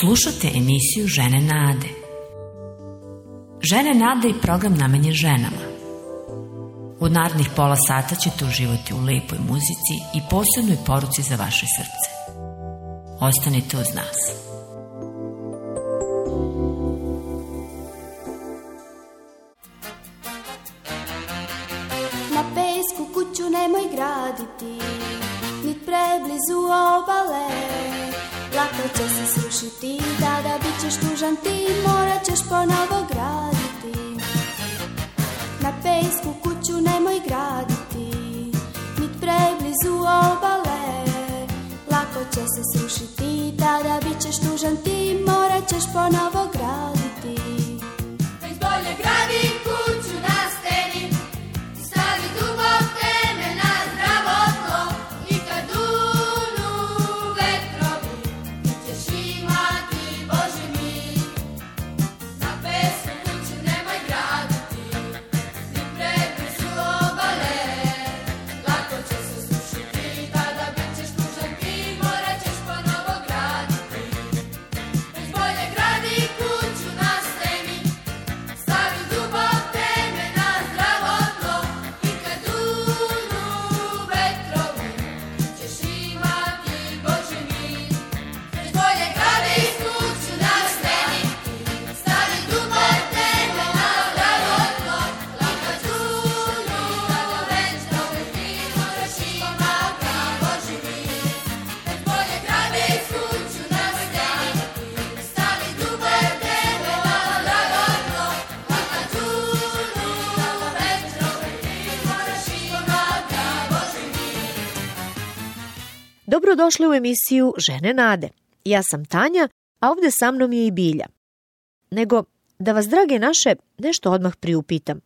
Slušate emisiju Žene Nade. Žene Nade je program namenjen ženama. U narednih pola sata ćete uživati u lepoj muzici i posebnoj poruci za vaše srce. Ostanite uz nas. Na pesku kuću nemoj graditi, ni preblizu obale, lako će se dušu ti da bit ćeš tužan ti Morat ćeš ponovo graditi Na pejsku kuću nemoj graditi Nit preblizu obale Lako će se srušiti da bit ćeš tužan ti Morat ćeš ponovo graditi Već bolje gradi Dobrodošli u emisiju Žene Nade. Ja sam Tanja, a ovde sa mnom je i Bilja. Nego, da vas, drage naše, nešto odmah priupitam.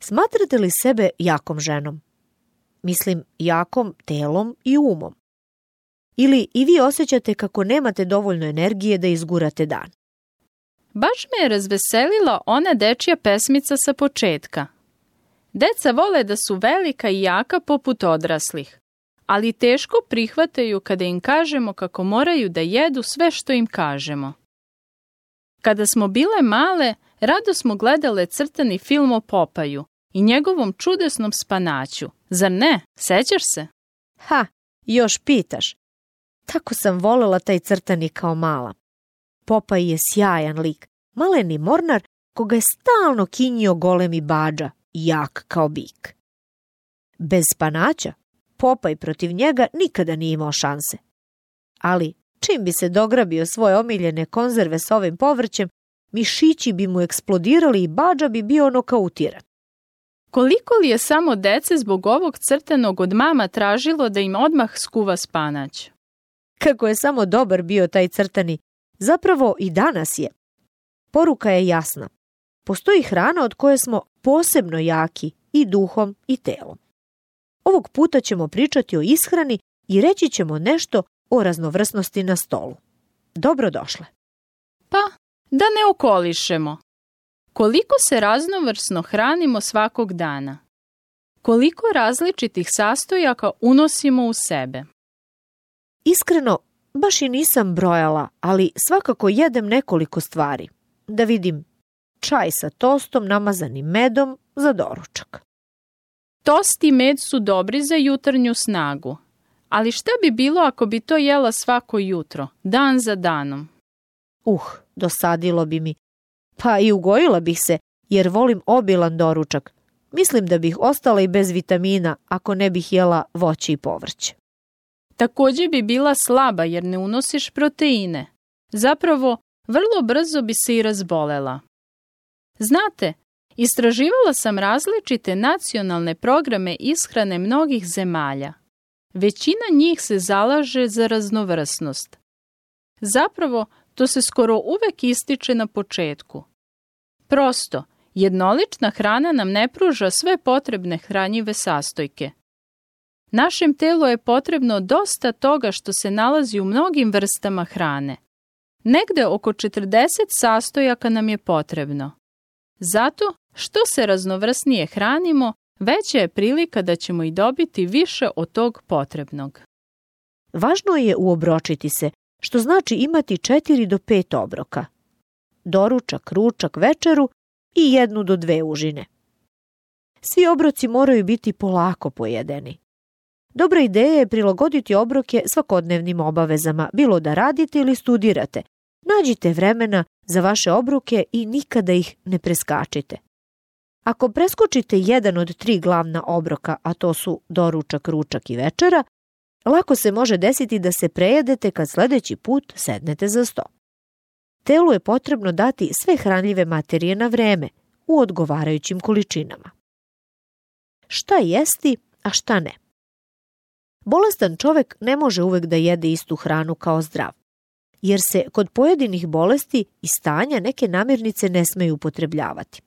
Smatrate li sebe jakom ženom? Mislim, jakom telom i umom. Ili i vi osjećate kako nemate dovoljno energije da izgurate dan? Baš me je razveselila ona dečija pesmica sa početka. Deca vole da su velika i jaka poput odraslih ali teško prihvataju kada im kažemo kako moraju da jedu sve što im kažemo. Kada smo bile male, rado smo gledale crtani film o Popaju i njegovom čudesnom spanaću. Zar ne? Sećaš se? Ha, još pitaš. Tako sam volela taj crtani kao mala. Popaj je sjajan lik, maleni mornar koga je stalno kinjio golemi bađa, jak kao bik. Bez spanaća Popaj protiv njega nikada nije imao šanse. Ali, čim bi se dograbio svoje omiljene konzerve s ovim povrćem, mišići bi mu eksplodirali i bađa bi bio nokautiran. Koliko li je samo dece zbog ovog crtenog od mama tražilo da im odmah skuva spanać? Kako je samo dobar bio taj crtani, zapravo i danas je. Poruka je jasna. Postoji hrana od koje smo posebno jaki i duhom i telom. Ovog puta ćemo pričati o ishrani i reći ćemo nešto o raznovrsnosti na stolu. Dobrodošle! Pa, da ne okolišemo. Koliko se raznovrsno hranimo svakog dana? Koliko različitih sastojaka unosimo u sebe? Iskreno, baš i nisam brojala, ali svakako jedem nekoliko stvari. Da vidim, čaj sa tostom namazanim medom za doručak. Tost i med su dobri za jutarnju snagu, ali šta bi bilo ako bi to jela svako jutro, dan za danom? Uh, dosadilo bi mi. Pa i ugojila bih se, jer volim obilan doručak. Mislim da bih ostala i bez vitamina ako ne bih jela voće i povrće. Takođe bi bila slaba jer ne unosiš proteine. Zapravo, vrlo brzo bi se i razbolela. Znate, Istraživala sam različite nacionalne programe ishrane mnogih zemalja. Većina njih se zalaže za raznovrsnost. Zapravo, to se skoro uvek ističe na početku. Prosto, jednolična hrana nam ne pruža sve potrebne hranjive sastojke. Našem telu je potrebno dosta toga što se nalazi u mnogim vrstama hrane. Negde oko 40 sastojaka nam je potrebno. Zato Što se raznovrsnije hranimo, veća je prilika da ćemo i dobiti više od tog potrebnog. Važno je uobročiti se, što znači imati 4 do 5 obroka. Doručak, ručak, večeru i jednu do dve užine. Svi obroci moraju biti polako pojedeni. Dobra ideja je prilagoditi obroke svakodnevnim obavezama, bilo da radite ili studirate. Nađite vremena za vaše obroke i nikada ih ne preskačite. Ako preskočite jedan od tri glavna obroka, a to su doručak, ručak i večera, lako se može desiti da se prejedete kad sledeći put sednete za sto. Telu je potrebno dati sve hranljive materije na vreme, u odgovarajućim količinama. Šta jesti, a šta ne? Bolestan čovek ne može uvek da jede istu hranu kao zdrav, jer se kod pojedinih bolesti i stanja neke namirnice ne smeju upotrebljavati.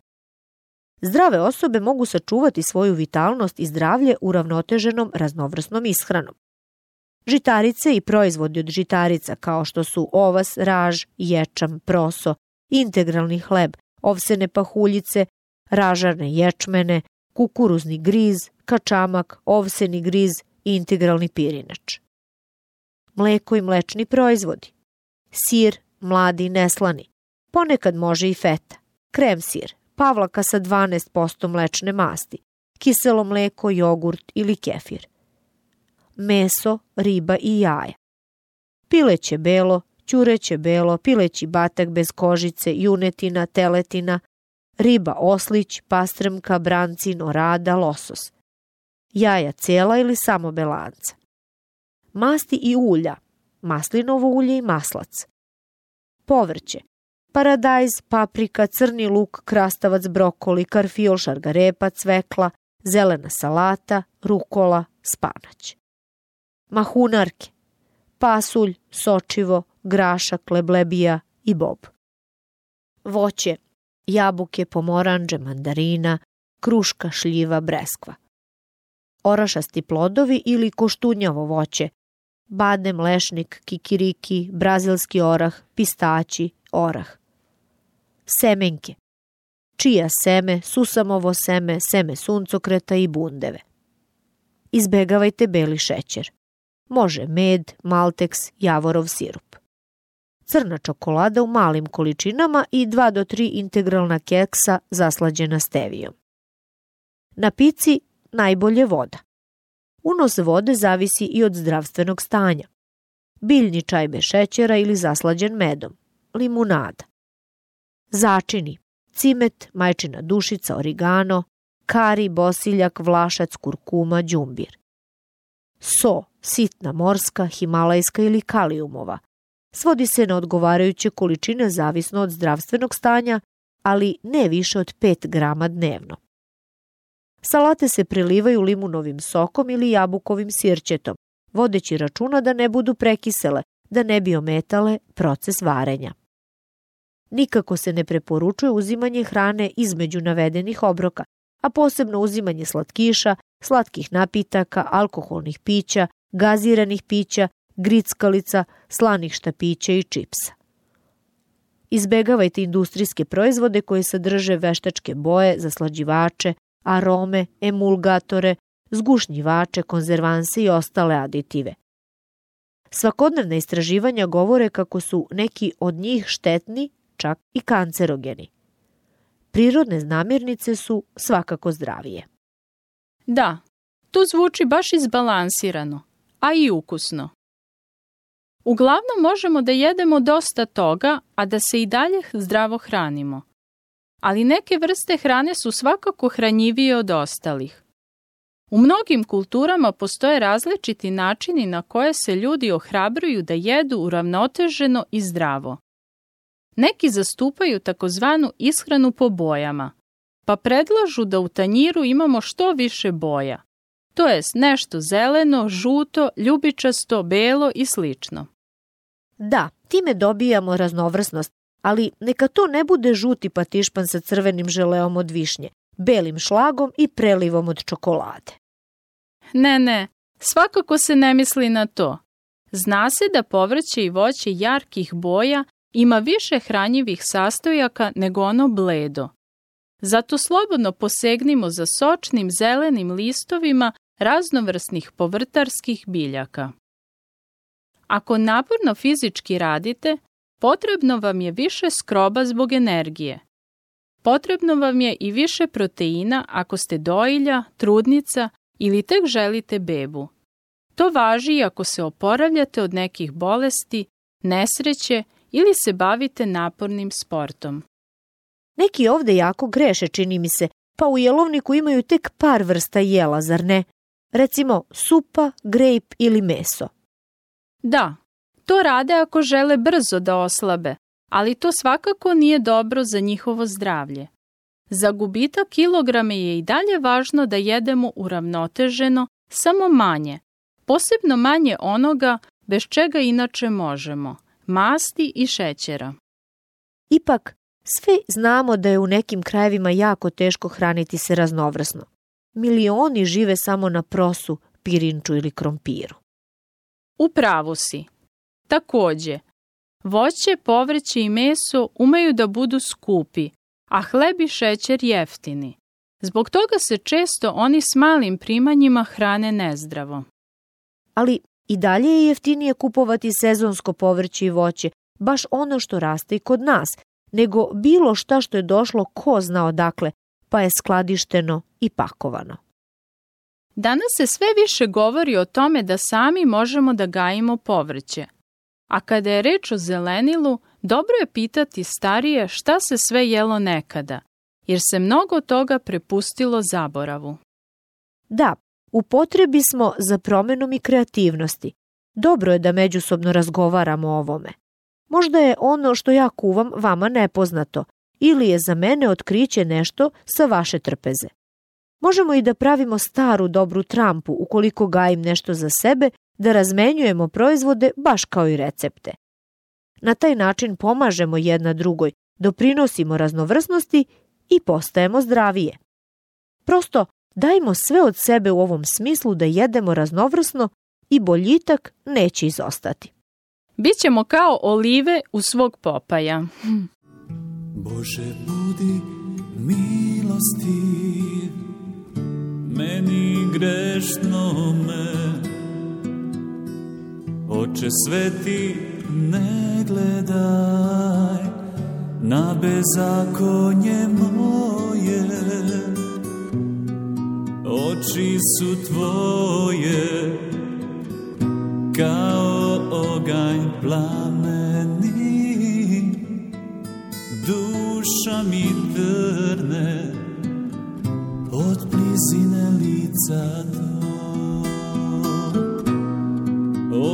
Zdrave osobe mogu sačuvati svoju vitalnost i zdravlje uravnoteženom raznovrsnom ishranom. Žitarice i proizvodi od žitarica kao što su ovas, raž, ječam, proso, integralni hleb, ovsene pahuljice, ražarne ječmene, kukuruzni griz, kačamak, ovseni griz i integralni pirinač. Mleko i mlečni proizvodi. Sir, mladi i neslani. Ponekad može i feta, krem sir, pavlaka sa 12% mlečne masti, kiselo mleko, jogurt ili kefir. Meso, riba i jaja. Pileće belo, ćureće belo, pileći batak bez kožice, junetina, teletina, riba oslić, pastrmka, brancin, orada, losos. Jaja cela ili samo belanca. Masti i ulja, maslinovo ulje i maslac. Povrće, paradajz, paprika, crni luk, krastavac, brokoli, karfiol, šargarepa, cvekla, zelena salata, rukola, spanać. Mahunarke, pasulj, sočivo, grašak, leblebija i bob. Voće, jabuke, pomoranđe, mandarina, kruška, šljiva, breskva. Orašasti plodovi ili koštunjavo voće, badem, lešnik, kikiriki, brazilski orah, pistaći, orah semenke, čija seme, susamovo seme, seme suncokreta i bundeve. Izbegavajte beli šećer. Može med, malteks, javorov sirup. Crna čokolada u malim količinama i 2 do 3 integralna keksa zaslađena stevijom. Na pici najbolje voda. Unos vode zavisi i od zdravstvenog stanja. Biljni čaj bez šećera ili zaslađen medom. Limunada začini, cimet, majčina dušica, origano, kari, bosiljak, vlašac, kurkuma, đumbir. So, sitna morska, himalajska ili kalijumova. Svodi se na odgovarajuće količine zavisno od zdravstvenog stanja, ali ne više od 5 grama dnevno. Salate se prilivaju limunovim sokom ili jabukovim sirćetom, vodeći računa da ne budu prekisele, da ne bi ometale proces varenja. Nikako se ne preporučuje uzimanje hrane između navedenih obroka, a posebno uzimanje slatkiša, slatkih napitaka, alkoholnih pića, gaziranih pića, grickalica, slanih štapića i čipsa. Izbegavajte industrijske proizvode koji sadrže veštačke boje, zaslađivače, arome, emulgatore, zgušnjivače, konzervanse i ostale aditive. Svakodnevna istraživanja govore kako su neki od njih štetni čak i kancerogeni. Prirodne namirnice su svakako zdravije. Da, to zvuči baš izbalansirano, a i ukusno. Uglavnom možemo da jedemo dosta toga, a da se i dalje zdravo hranimo. Ali neke vrste hrane su svakako hranjivije od ostalih. U mnogim kulturama postoje različiti načini na koje se ljudi ohrabruju da jedu uravnoteženo i zdravo. Neki zastupaju takozvanu ishranu po bojama, pa predlažu da u tanjiru imamo što više boja, to jest nešto zeleno, žuto, ljubičasto, belo i slično. Da, time dobijamo raznovrsnost, ali neka to ne bude žuti patišpan sa crvenim želeom od višnje, belim šlagom i prelivom od čokolade. Ne, ne, svakako se ne misli na to. Zna se da povrće i voće jarkih boja ima više hranjivih sastojaka nego ono bledo. Zato slobodno posegnimo za sočnim zelenim listovima raznovrsnih povrtarskih biljaka. Ako naporno fizički radite, potrebno vam je više skroba zbog energije. Potrebno vam je i više proteina ako ste dojilja, trudnica ili tek želite bebu. To važi i ako se oporavljate od nekih bolesti, nesreće ili se bavite napornim sportom. Neki ovde jako greše, čini mi se, pa u jelovniku imaju tek par vrsta jela, zar ne? Recimo supa, grejp ili meso. Da, to rade ako žele brzo da oslabe, ali to svakako nije dobro za njihovo zdravlje. Za gubitak kilograme je i dalje važno da jedemo uravnoteženo, samo manje, posebno manje onoga bez čega inače možemo – masti i šećera. Ipak, sve znamo da je u nekim krajevima jako teško hraniti se raznovrsno. Milioni žive samo na prosu, pirinču ili krompiru. U pravu si. Takođe, voće, povrće i meso umeju da budu skupi, a hleb i šećer jeftini. Zbog toga se često oni s malim primanjima hrane nezdravo. Ali I dalje je jeftinije kupovati sezonsko povrće i voće, baš ono što raste i kod nas, nego bilo šta što je došlo ko zna odakle, pa je skladišteno i pakovano. Danas se sve više govori o tome da sami možemo da gajimo povrće. A kada je reč o zelenilu, dobro je pitati starije šta se sve jelo nekada, jer se mnogo toga prepustilo zaboravu. Da, U potrebi smo za promenom i kreativnosti. Dobro je da međusobno razgovaramo o ovome. Možda je ono što ja kuvam vama nepoznato ili je za mene otkriće nešto sa vaše trpeze. Možemo i da pravimo staru dobru trampu ukoliko gajim nešto za sebe, da razmenjujemo proizvode baš kao i recepte. Na taj način pomažemo jedna drugoj, doprinosimo raznovrsnosti i postajemo zdravije. Prosto Dajmo sve od sebe u ovom smislu da jedemo raznovrsno i boljitak neće izostati. Bićemo kao olive u svog popaja. Bože, budi milosti meni grešnome Oče sveti ne gledaj na bezakonje moje Oči su tvoje kao oganj plameni Duša mi drne od blizine lica to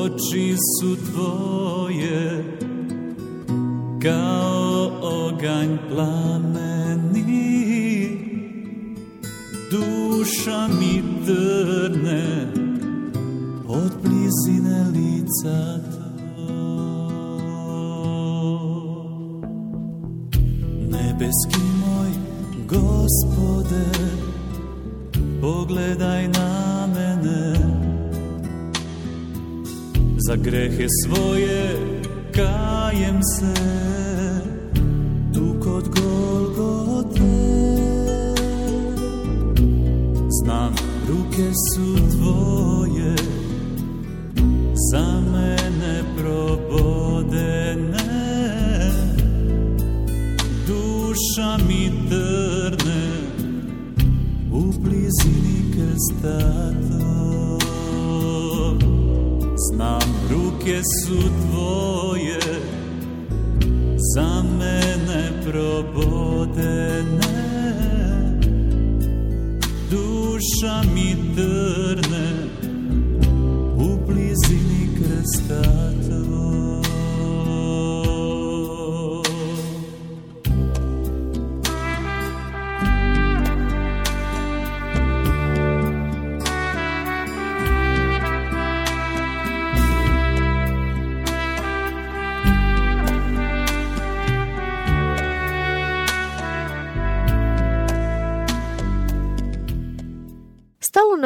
Oči su tvoje kao oganj plameni duša mi drne od blizine lica Nebeski moj gospode, pogledaj na mene, za grehe svoje kajem se. ruke su tvoje za mene probodene duša mi trne u blizini krstato znam ruke su tvoje za mene probode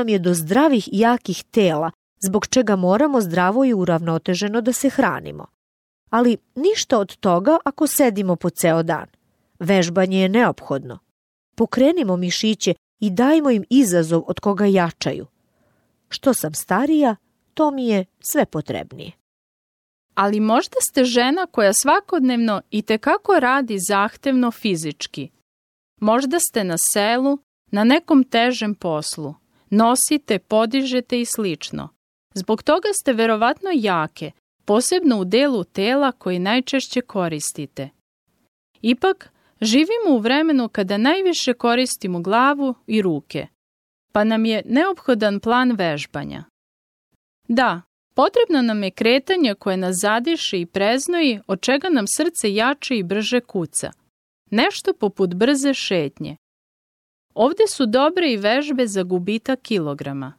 nam je do zdravih i jakih tela, zbog čega moramo zdravo i uravnoteženo da se hranimo. Ali ništa od toga ako sedimo po ceo dan. Vežbanje je neophodno. Pokrenimo mišiće i dajmo im izazov od koga jačaju. Što sam starija, to mi je sve potrebnije. Ali možda ste žena koja svakodnevno i tekako radi zahtevno fizički. Možda ste na selu, na nekom težem poslu nosite, podižete i slično. Zbog toga ste verovatno jake, posebno u delu tela koji najčešće koristite. Ipak, živimo u vremenu kada najviše koristimo glavu i ruke, pa nam je neophodan plan vežbanja. Da, potrebno nam je kretanje koje nas zadiše i preznoji, od čega nam srce jače i brže kuca. Nešto poput brze šetnje. Ovde su dobre i vežbe za gubitak kilograma.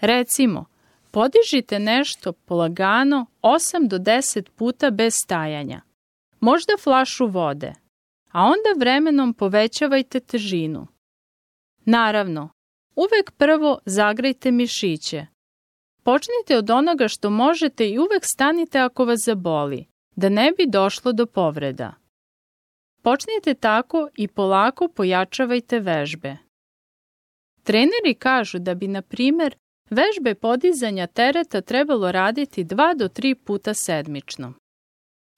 Recimo, podižite nešto polagano 8 do 10 puta bez stajanja. Možda flašu vode, a onda vremenom povećavajte težinu. Naravno, uvek prvo zagrajte mišiće. Počnite od onoga što možete i uvek stanite ako vas zaboli, da ne bi došlo do povreda. Počnite tako i polako pojačavajte vežbe. Treneri kažu da bi, na primer, vežbe podizanja tereta trebalo raditi 2 do 3 puta sedmično.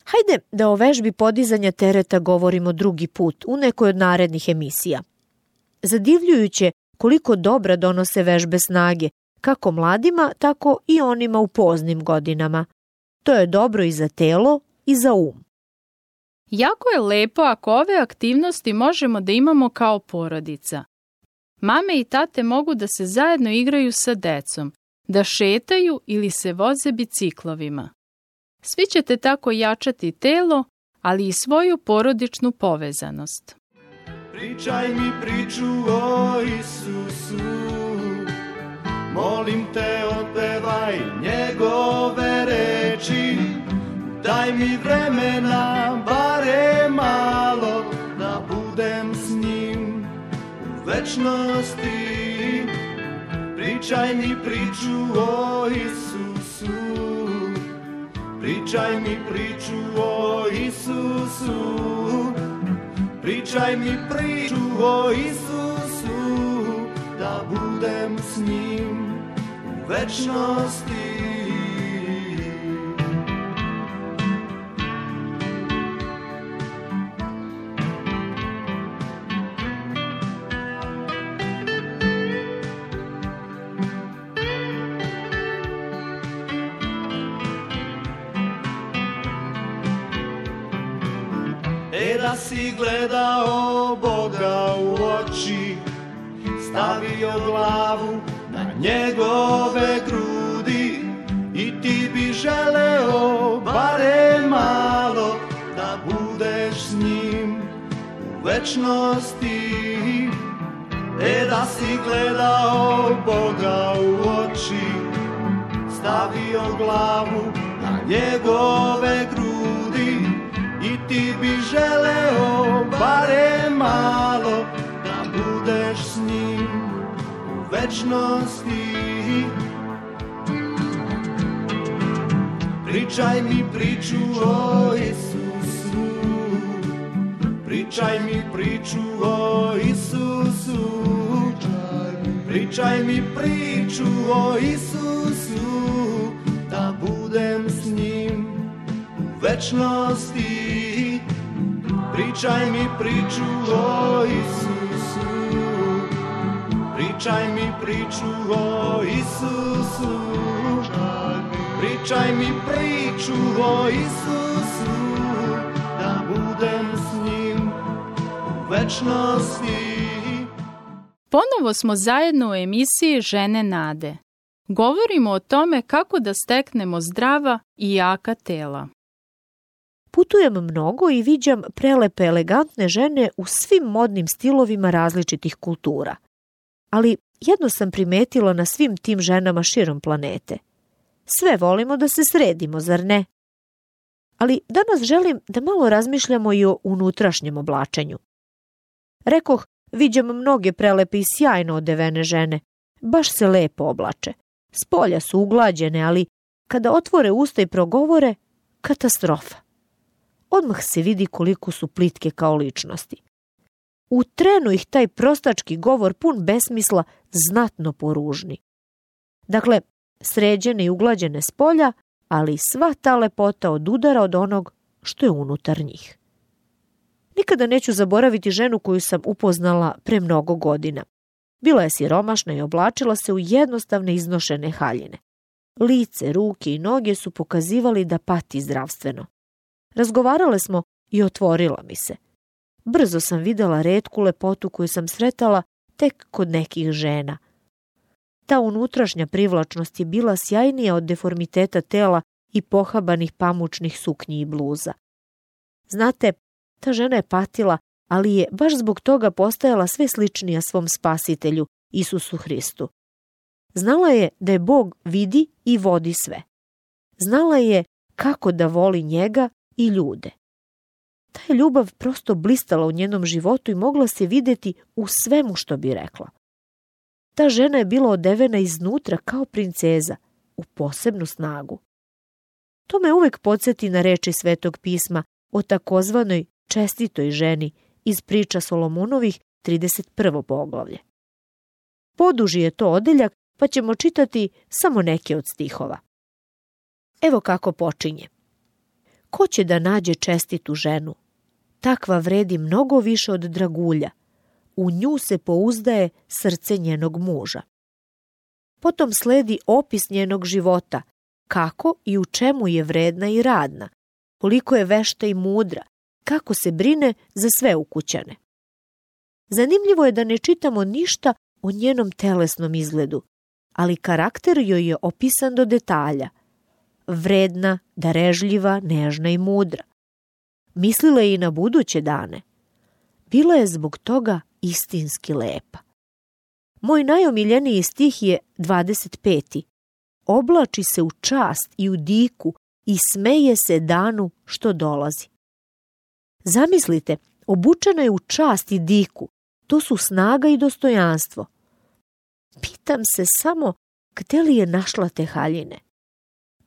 Hajde da o vežbi podizanja tereta govorimo drugi put u nekoj od narednih emisija. Zadivljujuće koliko dobra donose vežbe snage, kako mladima, tako i onima u poznim godinama. To je dobro i za telo i za um. Jako je lepo ako ove aktivnosti možemo da imamo kao porodica. Mame i tate mogu da se zajedno igraju sa decom, da šetaju ili se voze biciklovima. Svi ćete tako jačati telo, ali i svoju porodičnu povezanost. Pričaj mi priču o Isusu, molim te otpevaj njegove reči, daj mi vremena, bar večnosti Pričaj mi priču o Isusu Pričaj mi priču o Isusu Pričaj mi priču o Isusu Da budem s njim u večnosti E da si gledao Boga u oči Stavio glavu na njegove grudi I ti bi želeo bare malo Da budeš s njim u večnosti E da si gledao Boga u oči Stavio glavu na njegove grudi bi želeo bare malo da budeš s njim u večnosti Pričaj mi priču o Isusu Pričaj mi priču o Isusu Pričaj mi priču o Isusu Da budem s njim u večnosti Pričaj mi priču o Isusu Pričaj mi priču o Isusu Pričaj mi priču o Isusu Da budem s njim u večnosti Ponovo smo zajedno u emisiji Žene nade. Govorimo o tome kako da steknemo zdrava i jaka tela. Putujem mnogo i viđam prelepe elegantne žene u svim modnim stilovima različitih kultura. Ali jedno sam primetila na svim tim ženama širom planete. Sve volimo da se sredimo, zar ne? Ali danas želim da malo razmišljamo i o unutrašnjem oblačenju. Rekoh, viđam mnoge prelepe i sjajno odevene žene. Baš se lepo oblače. Spolja su uglađene, ali kada otvore usta i progovore, katastrofa odmah se vidi koliko su plitke kao ličnosti. U trenu ih taj prostački govor pun besmisla znatno poružni. Dakle, sređene i uglađene s polja, ali sva ta lepota odudara od onog što je unutar njih. Nikada neću zaboraviti ženu koju sam upoznala pre mnogo godina. Bila je siromašna i oblačila se u jednostavne iznošene haljine. Lice, ruke i noge su pokazivali da pati zdravstveno. Razgovarale smo i otvorila mi se. Brzo sam videla redku lepotu koju sam sretala tek kod nekih žena. Ta unutrašnja privlačnost je bila sjajnija od deformiteta tela i pohabanih pamučnih suknji i bluza. Znate, ta žena je patila, ali je baš zbog toga postajala sve sličnija svom spasitelju, Isusu Hristu. Znala je da je Bog vidi i vodi sve. Znala je kako da voli njega i ljude. Ta je ljubav prosto blistala u njenom životu i mogla se videti u svemu što bi rekla. Ta žena je bila odevena iznutra kao princeza, u posebnu snagu. To me uvek podsjeti na reči svetog pisma o takozvanoj čestitoj ženi iz priča Solomonovih 31. poglavlje. Poduži je to odeljak, pa ćemo čitati samo neke od stihova. Evo kako počinje. Ko će da nađe čestitu ženu? Takva vredi mnogo više od dragulja. U nju se pouzdaje srce njenog muža. Potom sledi opis njenog života, kako i u čemu je vredna i radna, koliko je vešta i mudra, kako se brine za sve ukućane. Zanimljivo je da ne čitamo ništa o njenom telesnom izgledu, ali karakter joj je opisan do detalja – vredna, darežljiva, nežna i mudra. Mislila je i na buduće dane. Bila je zbog toga istinski lepa. Moj najomiljeniji stih je 25. Oblači se u čast i u diku i smeje se danu što dolazi. Zamislite, obučena je u čast i diku. To su snaga i dostojanstvo. Pitam se samo gde li je našla te haljine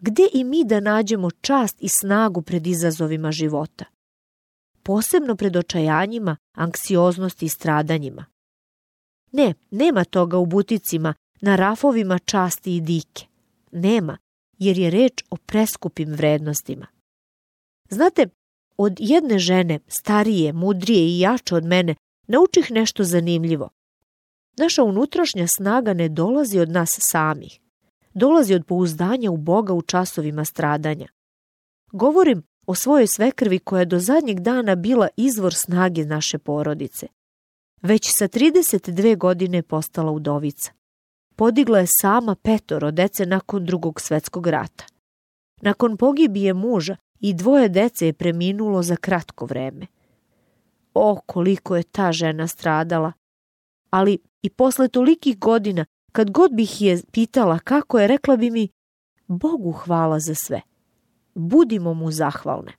gde i mi da nađemo čast i snagu pred izazovima života, posebno pred očajanjima, anksioznosti i stradanjima. Ne, nema toga u buticima, na rafovima časti i dike. Nema, jer je reč o preskupim vrednostima. Znate, od jedne žene, starije, mudrije i jače od mene, naučih nešto zanimljivo. Naša unutrašnja snaga ne dolazi od nas samih dolazi od pouzdanja u Boga u časovima stradanja. Govorim o svojoj svekrvi koja je do zadnjeg dana bila izvor snage naše porodice. Već sa 32 godine je postala udovica. Podigla je sama petoro dece nakon drugog svetskog rata. Nakon pogibije muža i dvoje dece je preminulo za kratko vreme. O, koliko je ta žena stradala! Ali i posle tolikih godina Kad god bih je pitala kako je, rekla bi mi Bogu hvala za sve. Budimo mu zahvalne.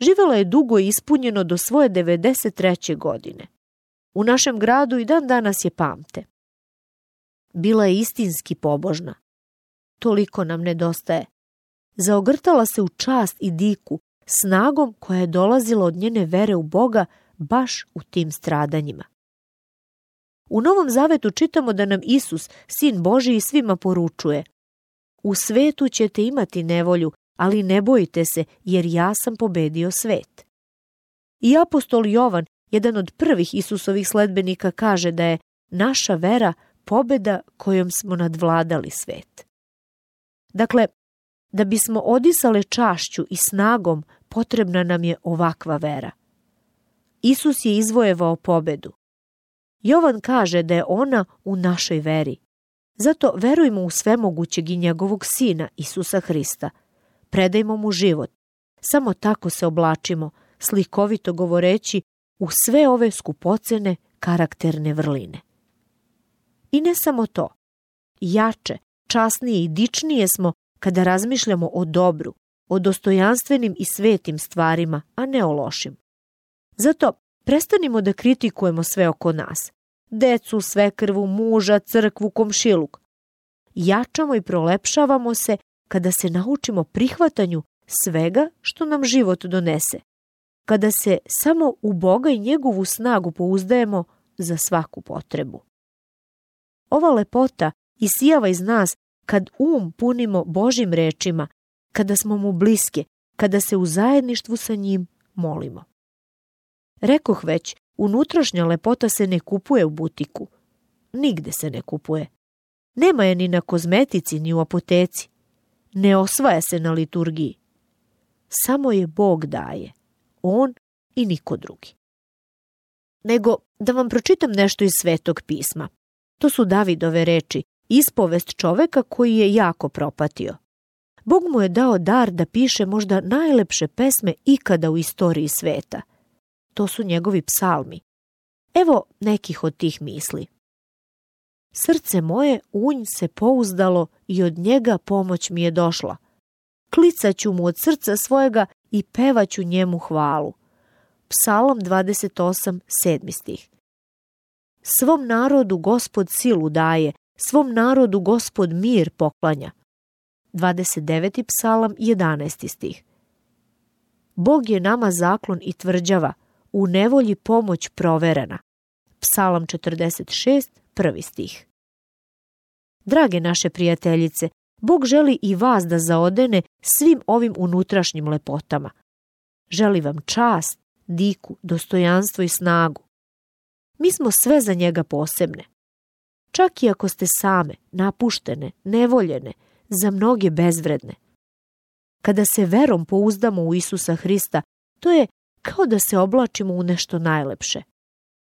Živela je dugo i ispunjeno do svoje 93. godine. U našem gradu i dan danas je pamte. Bila je istinski pobožna. Toliko nam nedostaje. Zaogrtala se u čast i diku, snagom koja je dolazila od njene vere u Boga baš u tim stradanjima. U Novom Zavetu čitamo da nam Isus, Sin Boži i svima poručuje U svetu ćete imati nevolju, ali ne bojite se, jer ja sam pobedio svet. I apostol Jovan, jedan od prvih Isusovih sledbenika, kaže da je naša vera pobeda kojom smo nadvladali svet. Dakle, da bismo odisale čašću i snagom, potrebna nam je ovakva vera. Isus je izvojevao pobedu. Jovan kaže da je ona u našoj veri. Zato verujmo u svemogućeg i njegovog sina, Isusa Hrista. Predajmo mu život. Samo tako se oblačimo, slikovito govoreći, u sve ove skupocene karakterne vrline. I ne samo to. Jače, časnije i dičnije smo kada razmišljamo o dobru, o dostojanstvenim i svetim stvarima, a ne o lošim. Zato Prestanimo da kritikujemo sve oko nas. Decu, svekrvu, muža, crkvu, komšiluk. Jačamo i prolepšavamo se kada se naučimo prihvatanju svega što nam život donese. Kada se samo u Boga i njegovu snagu pouzdajemo za svaku potrebu. Ova lepota isijava iz nas kad um punimo Božim rečima, kada smo mu bliske, kada se u zajedništvu sa njim molimo. Rekoh već, unutrašnja lepota se ne kupuje u butiku. Nigde se ne kupuje. Nema je ni na kozmetici, ni u apoteci. Ne osvaja se na liturgiji. Samo je Bog daje. On i niko drugi. Nego da vam pročitam nešto iz Svetog pisma. To su Davidove reči, ispovest čoveka koji je jako propatio. Bog mu je dao dar da piše možda najlepše pesme ikada u istoriji sveta – To su njegovi psalmi. Evo nekih od tih misli. Srce moje unj se pouzdalo i od njega pomoć mi je došla. Klicaću mu od srca svojega i pevaću njemu hvalu. Psalm 28, 7 stih. Svom narodu gospod silu daje, svom narodu gospod mir poklanja. 29. psalam, 11. stih. Bog je nama zaklon i tvrđava – u nevolji pomoć proverena. Psalam 46, prvi stih. Drage naše prijateljice, Bog želi i vas da zaodene svim ovim unutrašnjim lepotama. Želi vam čast, diku, dostojanstvo i snagu. Mi smo sve za njega posebne. Čak i ako ste same, napuštene, nevoljene, za mnoge bezvredne. Kada se verom pouzdamo u Isusa Hrista, to je kao da se oblačimo u nešto najlepše.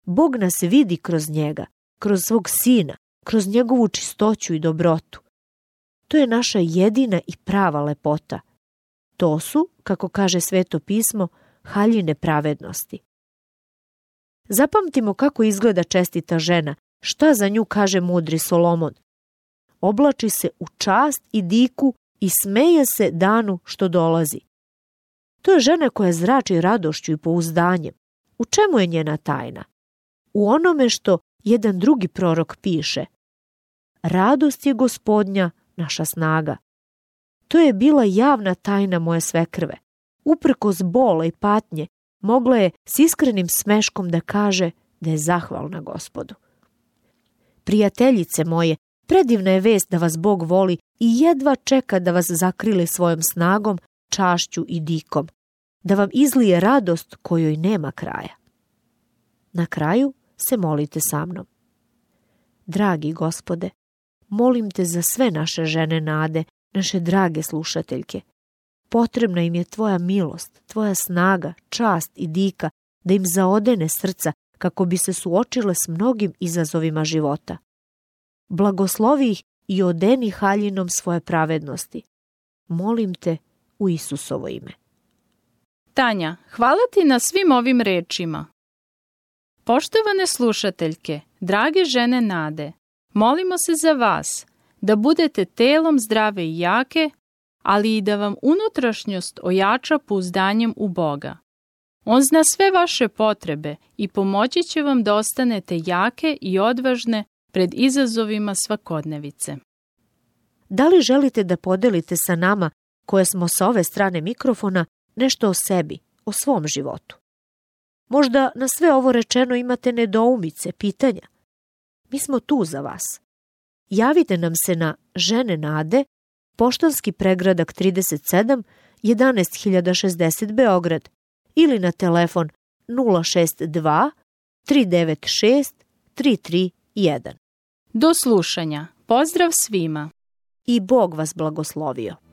Bog nas vidi kroz njega, kroz svog sina, kroz njegovu čistoću i dobrotu. To je naša jedina i prava lepota. To su, kako kaže sveto pismo, haljine pravednosti. Zapamtimo kako izgleda čestita žena, šta za nju kaže mudri Solomon. Oblači se u čast i diku i smeje se danu što dolazi. To je žena koja zrači radošću i pouzdanjem. U čemu je njena tajna? U onome što jedan drugi prorok piše. Radost je gospodnja, naša snaga. To je bila javna tajna moje svekrve. Uprkos bola i patnje, mogla je s iskrenim smeškom da kaže da je zahvalna gospodu. Prijateljice moje, predivna je vest da vas Bog voli i jedva čeka da vas zakrile svojom snagom, čašću i dikom da vam izlije radost kojoj nema kraja. Na kraju se molite sa mnom. Dragi gospode, molim te za sve naše žene nade, naše drage slušateljke. Potrebna im je tvoja milost, tvoja snaga, čast i dika da im zaodene srca kako bi se suočile s mnogim izazovima života. Blagoslovi ih i odeni haljinom svoje pravednosti. Molim te u Isusovo ime. Tanja, hvala ti na svim ovim rečima. Poštovane slušateljke, drage žene nade, molimo se za vas da budete telom zdrave i jake, ali i da vam unutrašnjost ojača pouzdanjem u Boga. On zna sve vaše potrebe i pomoći će vam da ostanete jake i odvažne pred izazovima svakodnevice. Da li želite da podelite sa nama, koje smo sa ove strane mikrofona, nešto o sebi, o svom životu. Možda na sve ovo rečeno imate nedoumice, pitanja. Mi smo tu za vas. Javite nam se na žene nade, poštanski pregradak 37 11060 Beograd ili na telefon 062 396 331. Do slušanja. Pozdrav svima. I Bog vas blagoslovio.